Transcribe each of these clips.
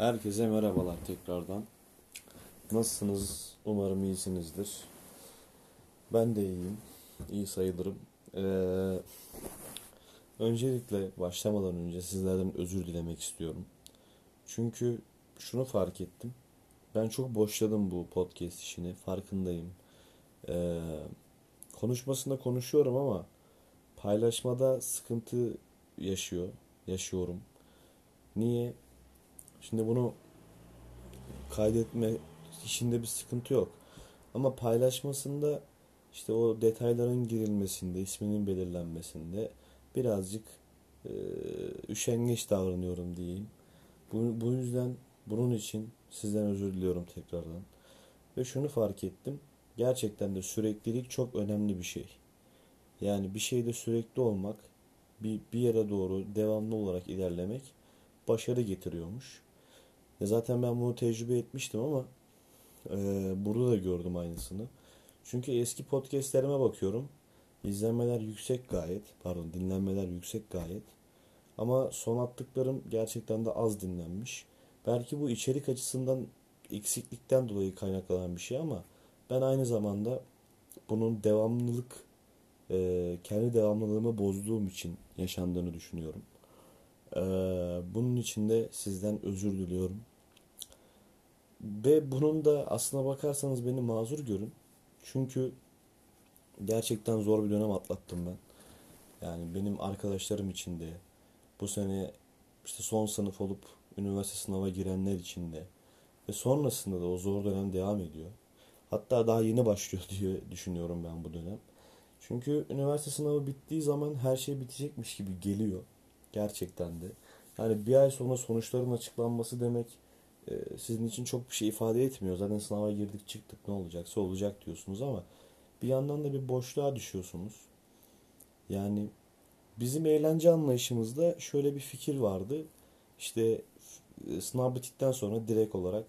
Herkese merhabalar tekrardan. Nasılsınız? Umarım iyisinizdir. Ben de iyiyim. İyi sayılırım. Ee, öncelikle başlamadan önce sizlerden özür dilemek istiyorum. Çünkü şunu fark ettim. Ben çok boşladım bu podcast işini. Farkındayım. Ee, konuşmasında konuşuyorum ama paylaşmada sıkıntı yaşıyor. Yaşıyorum. Niye? Şimdi bunu kaydetme işinde bir sıkıntı yok. Ama paylaşmasında işte o detayların girilmesinde, isminin belirlenmesinde birazcık e, üşengeç davranıyorum diyeyim. Bu, bu yüzden bunun için sizden özür diliyorum tekrardan. Ve şunu fark ettim. Gerçekten de süreklilik çok önemli bir şey. Yani bir şeyde sürekli olmak, bir, bir yere doğru devamlı olarak ilerlemek başarı getiriyormuş. Ya zaten ben bunu tecrübe etmiştim ama e, burada da gördüm aynısını. Çünkü eski podcastlerime bakıyorum. İzlenmeler yüksek gayet. Pardon dinlenmeler yüksek gayet. Ama son attıklarım gerçekten de az dinlenmiş. Belki bu içerik açısından eksiklikten dolayı kaynaklanan bir şey ama ben aynı zamanda bunun devamlılık e, kendi devamlılığımı bozduğum için yaşandığını düşünüyorum. E, bunun için de sizden özür diliyorum. Ve bunun da aslına bakarsanız beni mazur görün. Çünkü gerçekten zor bir dönem atlattım ben. Yani benim arkadaşlarım için de bu sene işte son sınıf olup üniversite sınava girenler için de ve sonrasında da o zor dönem devam ediyor. Hatta daha yeni başlıyor diye düşünüyorum ben bu dönem. Çünkü üniversite sınavı bittiği zaman her şey bitecekmiş gibi geliyor. Gerçekten de. Yani bir ay sonra sonuçların açıklanması demek sizin için çok bir şey ifade etmiyor. Zaten sınava girdik çıktık ne olacaksa olacak diyorsunuz ama bir yandan da bir boşluğa düşüyorsunuz. Yani bizim eğlence anlayışımızda şöyle bir fikir vardı. İşte e, sınav bittikten sonra direkt olarak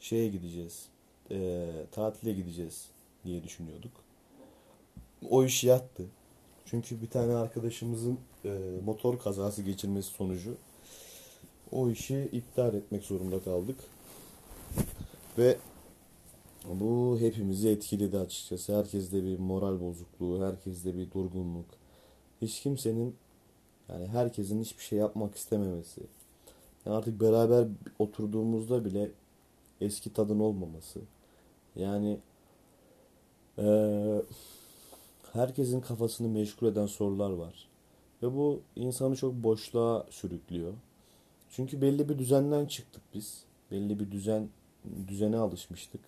şeye gideceğiz. E, tatile gideceğiz diye düşünüyorduk. O iş yattı. Çünkü bir tane arkadaşımızın e, motor kazası geçirmesi sonucu o işi iptal etmek zorunda kaldık. Ve bu hepimizi etkiledi açıkçası. Herkeste bir moral bozukluğu, herkeste bir durgunluk. Hiç kimsenin yani herkesin hiçbir şey yapmak istememesi. Yani artık beraber oturduğumuzda bile eski tadın olmaması. Yani ee, herkesin kafasını meşgul eden sorular var. Ve bu insanı çok boşluğa sürüklüyor. Çünkü belli bir düzenden çıktık biz. Belli bir düzen düzene alışmıştık.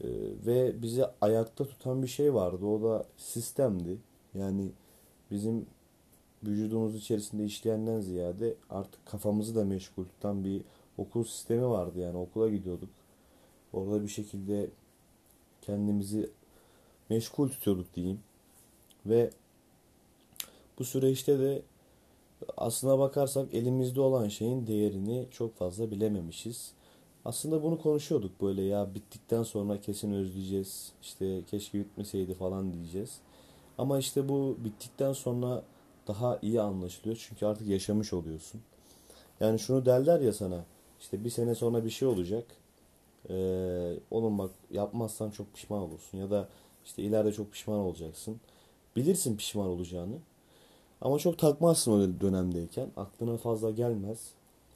Ee, ve bizi ayakta tutan bir şey vardı. O da sistemdi. Yani bizim vücudumuz içerisinde işleyenden ziyade artık kafamızı da meşgul tutan bir okul sistemi vardı. Yani okula gidiyorduk. Orada bir şekilde kendimizi meşgul tutuyorduk diyeyim. Ve bu süreçte de aslına bakarsak elimizde olan şeyin değerini çok fazla bilememişiz. Aslında bunu konuşuyorduk böyle ya bittikten sonra kesin özleyeceğiz. İşte keşke bitmeseydi falan diyeceğiz. Ama işte bu bittikten sonra daha iyi anlaşılıyor. Çünkü artık yaşamış oluyorsun. Yani şunu derler ya sana işte bir sene sonra bir şey olacak. Ee, onun bak yapmazsan çok pişman olursun. Ya da işte ileride çok pişman olacaksın. Bilirsin pişman olacağını. Ama çok takmazsın o dönemdeyken. Aklına fazla gelmez.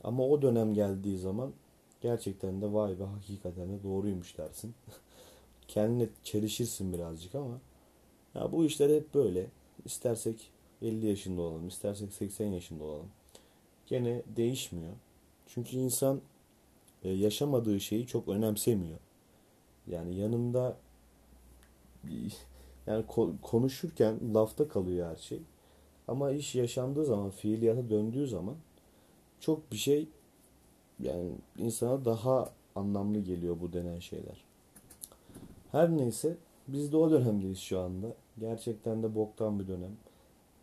Ama o dönem geldiği zaman gerçekten de vay be hakikaten de doğruymuş dersin. Kendine çelişirsin birazcık ama ya bu işler hep böyle. İstersek 50 yaşında olalım, istersek 80 yaşında olalım. Gene değişmiyor. Çünkü insan e, yaşamadığı şeyi çok önemsemiyor. Yani yanında yani konuşurken lafta kalıyor her şey. Ama iş yaşandığı zaman, fiiliyata döndüğü zaman çok bir şey yani insana daha anlamlı geliyor bu denen şeyler. Her neyse biz de o dönemdeyiz şu anda. Gerçekten de boktan bir dönem.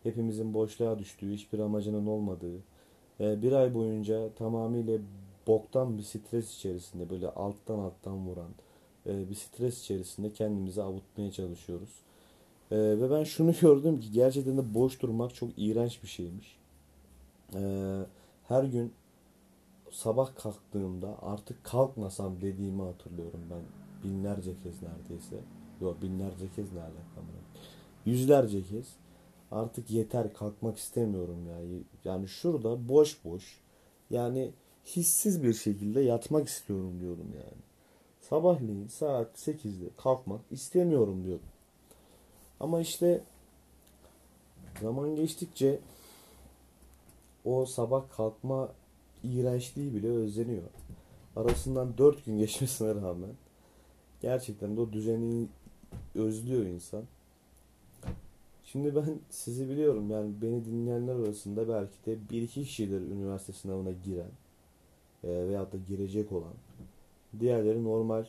Hepimizin boşluğa düştüğü, hiçbir amacının olmadığı, e, bir ay boyunca tamamıyla boktan bir stres içerisinde böyle alttan alttan vuran e, bir stres içerisinde kendimizi avutmaya çalışıyoruz. Ee, ve ben şunu gördüm ki gerçekten de boş durmak çok iğrenç bir şeymiş. Ee, her gün sabah kalktığımda artık kalkmasam dediğimi hatırlıyorum ben binlerce kez neredeyse. Yok binlerce kez ne alakam Yüzlerce kez. Artık yeter kalkmak istemiyorum ya. Yani şurada boş boş yani hissiz bir şekilde yatmak istiyorum diyorum yani. Sabahleyin saat 8'de kalkmak istemiyorum diyordum. Ama işte zaman geçtikçe o sabah kalkma iğrençliği bile özleniyor. Arasından 4 gün geçmesine rağmen gerçekten de o düzeni özlüyor insan. Şimdi ben sizi biliyorum yani beni dinleyenler arasında belki de bir iki kişidir üniversite sınavına giren e, veyahut da girecek olan. Diğerleri normal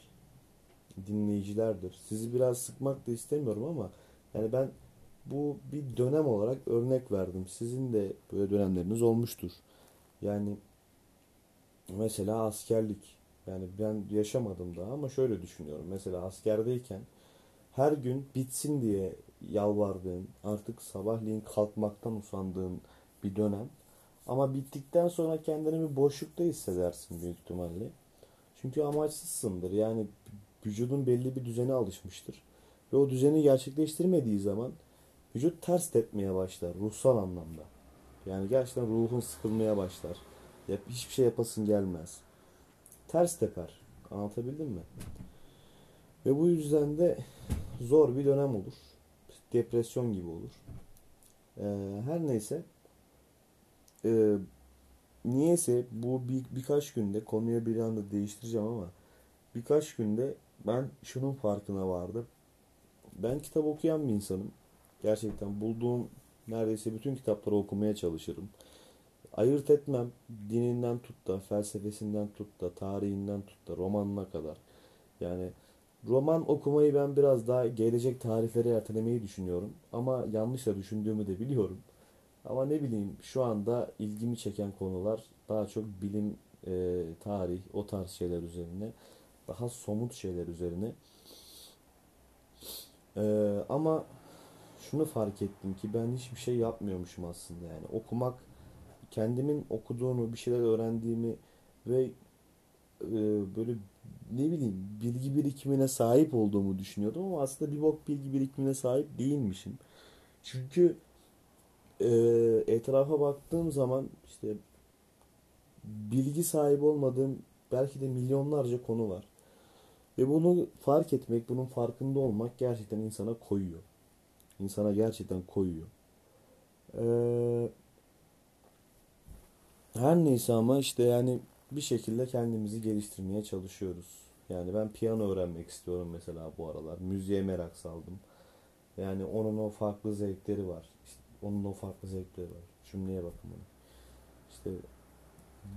dinleyicilerdir. Sizi biraz sıkmak da istemiyorum ama yani ben bu bir dönem olarak örnek verdim. Sizin de böyle dönemleriniz olmuştur. Yani mesela askerlik. Yani ben yaşamadım daha ama şöyle düşünüyorum. Mesela askerdeyken her gün bitsin diye yalvardığın, artık sabahleyin kalkmaktan usandığın bir dönem. Ama bittikten sonra kendini bir boşlukta hissedersin büyük ihtimalle. Çünkü amaçsızsındır. Yani vücudun belli bir düzene alışmıştır. Ve o düzeni gerçekleştirmediği zaman vücut ters tepmeye başlar ruhsal anlamda. Yani gerçekten ruhun sıkılmaya başlar. Yap, hiçbir şey yapasın gelmez. Ters teper. Anlatabildim mi? Ve bu yüzden de zor bir dönem olur. Depresyon gibi olur. Ee, her neyse e, niyeyse bu bir, birkaç günde konuyu bir anda değiştireceğim ama birkaç günde ben şunun farkına vardım. Ben kitap okuyan bir insanım. Gerçekten bulduğum neredeyse bütün kitapları okumaya çalışırım. Ayırt etmem dininden tut da, felsefesinden tut da, tarihinden tut da, romanına kadar. Yani roman okumayı ben biraz daha gelecek tarihlere ertelemeyi düşünüyorum. Ama yanlış da düşündüğümü de biliyorum. Ama ne bileyim şu anda ilgimi çeken konular daha çok bilim, e, tarih, o tarz şeyler üzerine. Daha somut şeyler üzerine. E, ama şunu fark ettim ki ben hiçbir şey yapmıyormuşum aslında yani. Okumak, kendimin okuduğunu, bir şeyler öğrendiğimi ve e, böyle ne bileyim bilgi birikimine sahip olduğumu düşünüyordum ama aslında bir bok bilgi birikimine sahip değilmişim. Çünkü e, etrafa baktığım zaman işte bilgi sahibi olmadığım belki de milyonlarca konu var. Ve bunu fark etmek, bunun farkında olmak gerçekten insana koyuyor. İnsana gerçekten koyuyor. Ee, her neyse ama işte yani bir şekilde kendimizi geliştirmeye çalışıyoruz. Yani ben piyano öğrenmek istiyorum mesela bu aralar. Müziğe merak saldım. Yani onun o farklı zevkleri var. İşte onun o farklı zevkleri var. Cümleye bakın bana. İşte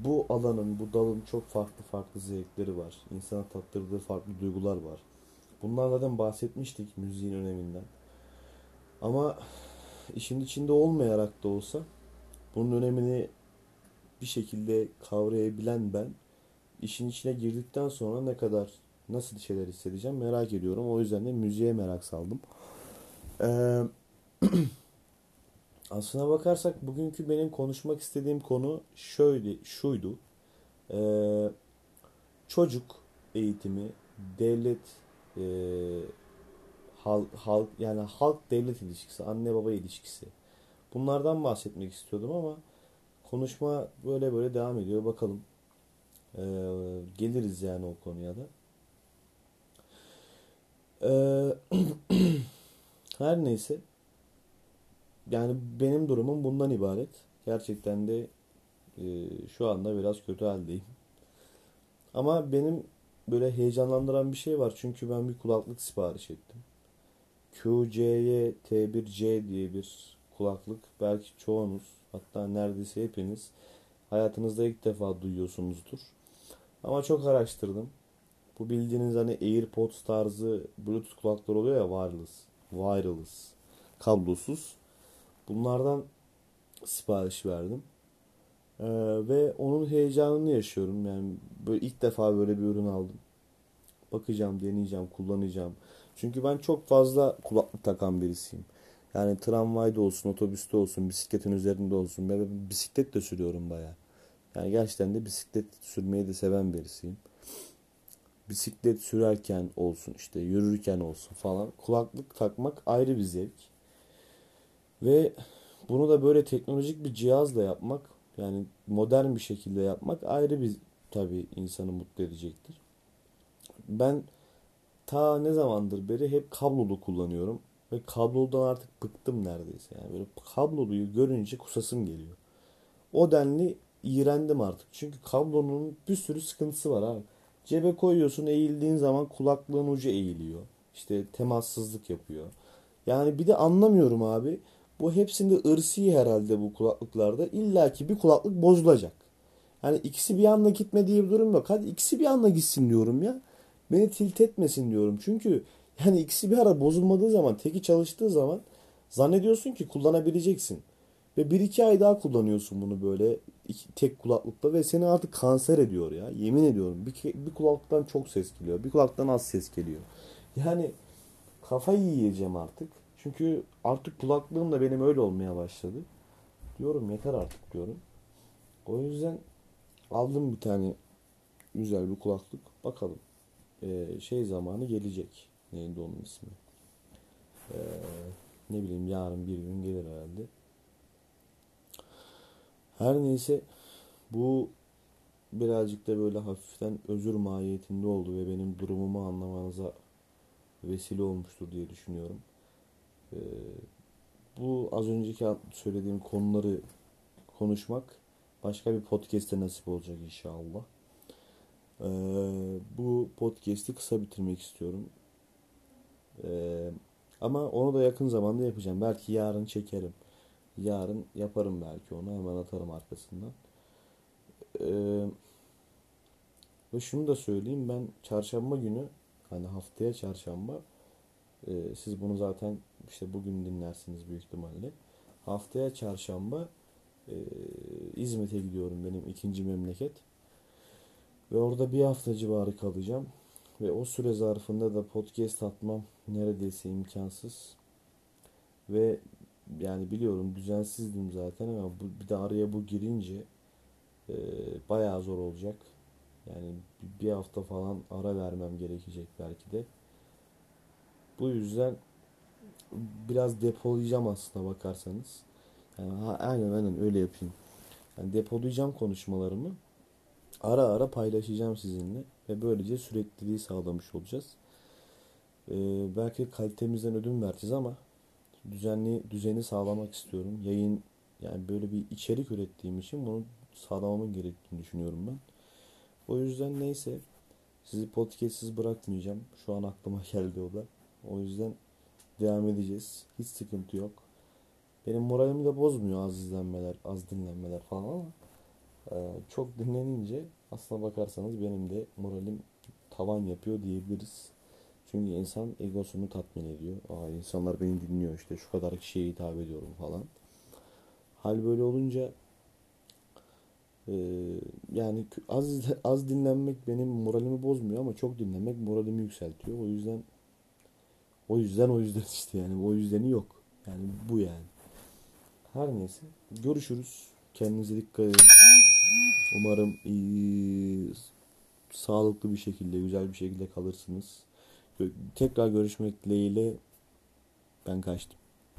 bu alanın, bu dalın çok farklı farklı zevkleri var. İnsana tattırdığı farklı duygular var. Bunlardan bahsetmiştik müziğin öneminden. Ama işin içinde olmayarak da olsa bunun önemini bir şekilde kavrayabilen ben işin içine girdikten sonra ne kadar nasıl şeyler hissedeceğim merak ediyorum. O yüzden de müziğe merak saldım. Ee, aslına bakarsak bugünkü benim konuşmak istediğim konu şöyle şuydu. Ee, çocuk eğitimi, devlet e, halk, halk yani halk devlet ilişkisi, anne baba ilişkisi. Bunlardan bahsetmek istiyordum ama konuşma böyle böyle devam ediyor. Bakalım. Ee, geliriz yani o konuya da. Ee, her neyse. Yani benim durumum bundan ibaret. Gerçekten de e, şu anda biraz kötü haldeyim. Ama benim böyle heyecanlandıran bir şey var. Çünkü ben bir kulaklık sipariş ettim. QCY T1C diye bir kulaklık. Belki çoğunuz hatta neredeyse hepiniz hayatınızda ilk defa duyuyorsunuzdur. Ama çok araştırdım. Bu bildiğiniz hani AirPods tarzı Bluetooth kulaklar oluyor ya wireless. Wireless. Kablosuz. Bunlardan sipariş verdim. Ee, ve onun heyecanını yaşıyorum. Yani böyle ilk defa böyle bir ürün aldım. Bakacağım, deneyeceğim, kullanacağım. Çünkü ben çok fazla kulaklık takan birisiyim. Yani tramvayda olsun, otobüste olsun, bisikletin üzerinde olsun. Ben bisiklet de sürüyorum baya. Yani gerçekten de bisiklet sürmeyi de seven birisiyim. Bisiklet sürerken olsun işte yürürken olsun falan kulaklık takmak ayrı bir zevk. Ve bunu da böyle teknolojik bir cihazla yapmak yani modern bir şekilde yapmak ayrı bir tabii insanı mutlu edecektir. Ben ta ne zamandır beri hep kablolu kullanıyorum. Ve kablodan artık bıktım neredeyse. Yani böyle kabloluyu görünce kusasım geliyor. O denli iğrendim artık. Çünkü kablonun bir sürü sıkıntısı var abi. Cebe koyuyorsun eğildiğin zaman kulaklığın ucu eğiliyor. İşte temassızlık yapıyor. Yani bir de anlamıyorum abi. Bu hepsinde ırsi herhalde bu kulaklıklarda. İlla ki bir kulaklık bozulacak. Yani ikisi bir anda gitme diye bir durum yok. Hadi ikisi bir anda gitsin diyorum ya. Beni tilt etmesin diyorum. Çünkü yani ikisi bir ara bozulmadığı zaman, teki çalıştığı zaman zannediyorsun ki kullanabileceksin. Ve bir iki ay daha kullanıyorsun bunu böyle iki, tek kulaklıkla ve seni artık kanser ediyor ya. Yemin ediyorum. Bir, bir kulaklıktan çok ses geliyor. Bir kulaktan az ses geliyor. Yani kafayı yiyeceğim artık. Çünkü artık kulaklığım da benim öyle olmaya başladı. Diyorum yeter artık diyorum. O yüzden aldım bir tane güzel bir kulaklık. Bakalım. Ee, şey zamanı gelecek. Neydi onun ismi? Ee, ne bileyim yarın bir gün gelir herhalde. Her neyse bu birazcık da böyle hafiften özür mahiyetinde oldu ve benim durumumu anlamanıza vesile olmuştur diye düşünüyorum. Ee, bu az önceki söylediğim konuları konuşmak başka bir podcast'te nasip olacak inşallah. Ee, bu podcast'i kısa bitirmek istiyorum. Ee, ama onu da yakın zamanda yapacağım. Belki yarın çekerim. Yarın yaparım belki onu. Hemen atarım arkasından. Ee, ve şunu da söyleyeyim. Ben çarşamba günü hani haftaya çarşamba e, siz bunu zaten işte bugün dinlersiniz büyük ihtimalle. Haftaya çarşamba e, İzmit'e gidiyorum benim ikinci memleket. Ve orada bir hafta civarı kalacağım. Ve o süre zarfında da podcast atmam neredeyse imkansız. Ve yani biliyorum düzensizdim zaten ama bu, bir de araya bu girince e, bayağı zor olacak. Yani bir hafta falan ara vermem gerekecek belki de. Bu yüzden biraz depolayacağım aslında bakarsanız. Yani ha, aynen aynen öyle yapayım. Yani depolayacağım konuşmalarımı. Ara ara paylaşacağım sizinle. Ve böylece sürekliliği sağlamış olacağız. Ee, belki kalitemizden ödün vereceğiz ama düzenli düzeni sağlamak istiyorum. Yayın yani böyle bir içerik ürettiğim için bunu sağlamamın gerektiğini düşünüyorum ben. O yüzden neyse sizi podcastsiz bırakmayacağım. Şu an aklıma geldi o da. O yüzden devam edeceğiz. Hiç sıkıntı yok. Benim moralimi de bozmuyor az izlenmeler, az dinlenmeler falan ama e, çok dinlenince aslına bakarsanız benim de moralim tavan yapıyor diyebiliriz. Çünkü insan egosunu tatmin ediyor. Aa insanlar beni dinliyor işte şu kadar kişiye hitap ediyorum falan. Hal böyle olunca e, yani az az dinlenmek benim moralimi bozmuyor ama çok dinlemek moralimi yükseltiyor. O yüzden o yüzden o yüzden işte yani o yüzdeni yok. Yani bu yani. Her neyse. Görüşürüz. Kendinize dikkat edin. Umarım iyi, sağlıklı bir şekilde, güzel bir şekilde kalırsınız. Tekrar görüşmek dileğiyle ben kaçtım.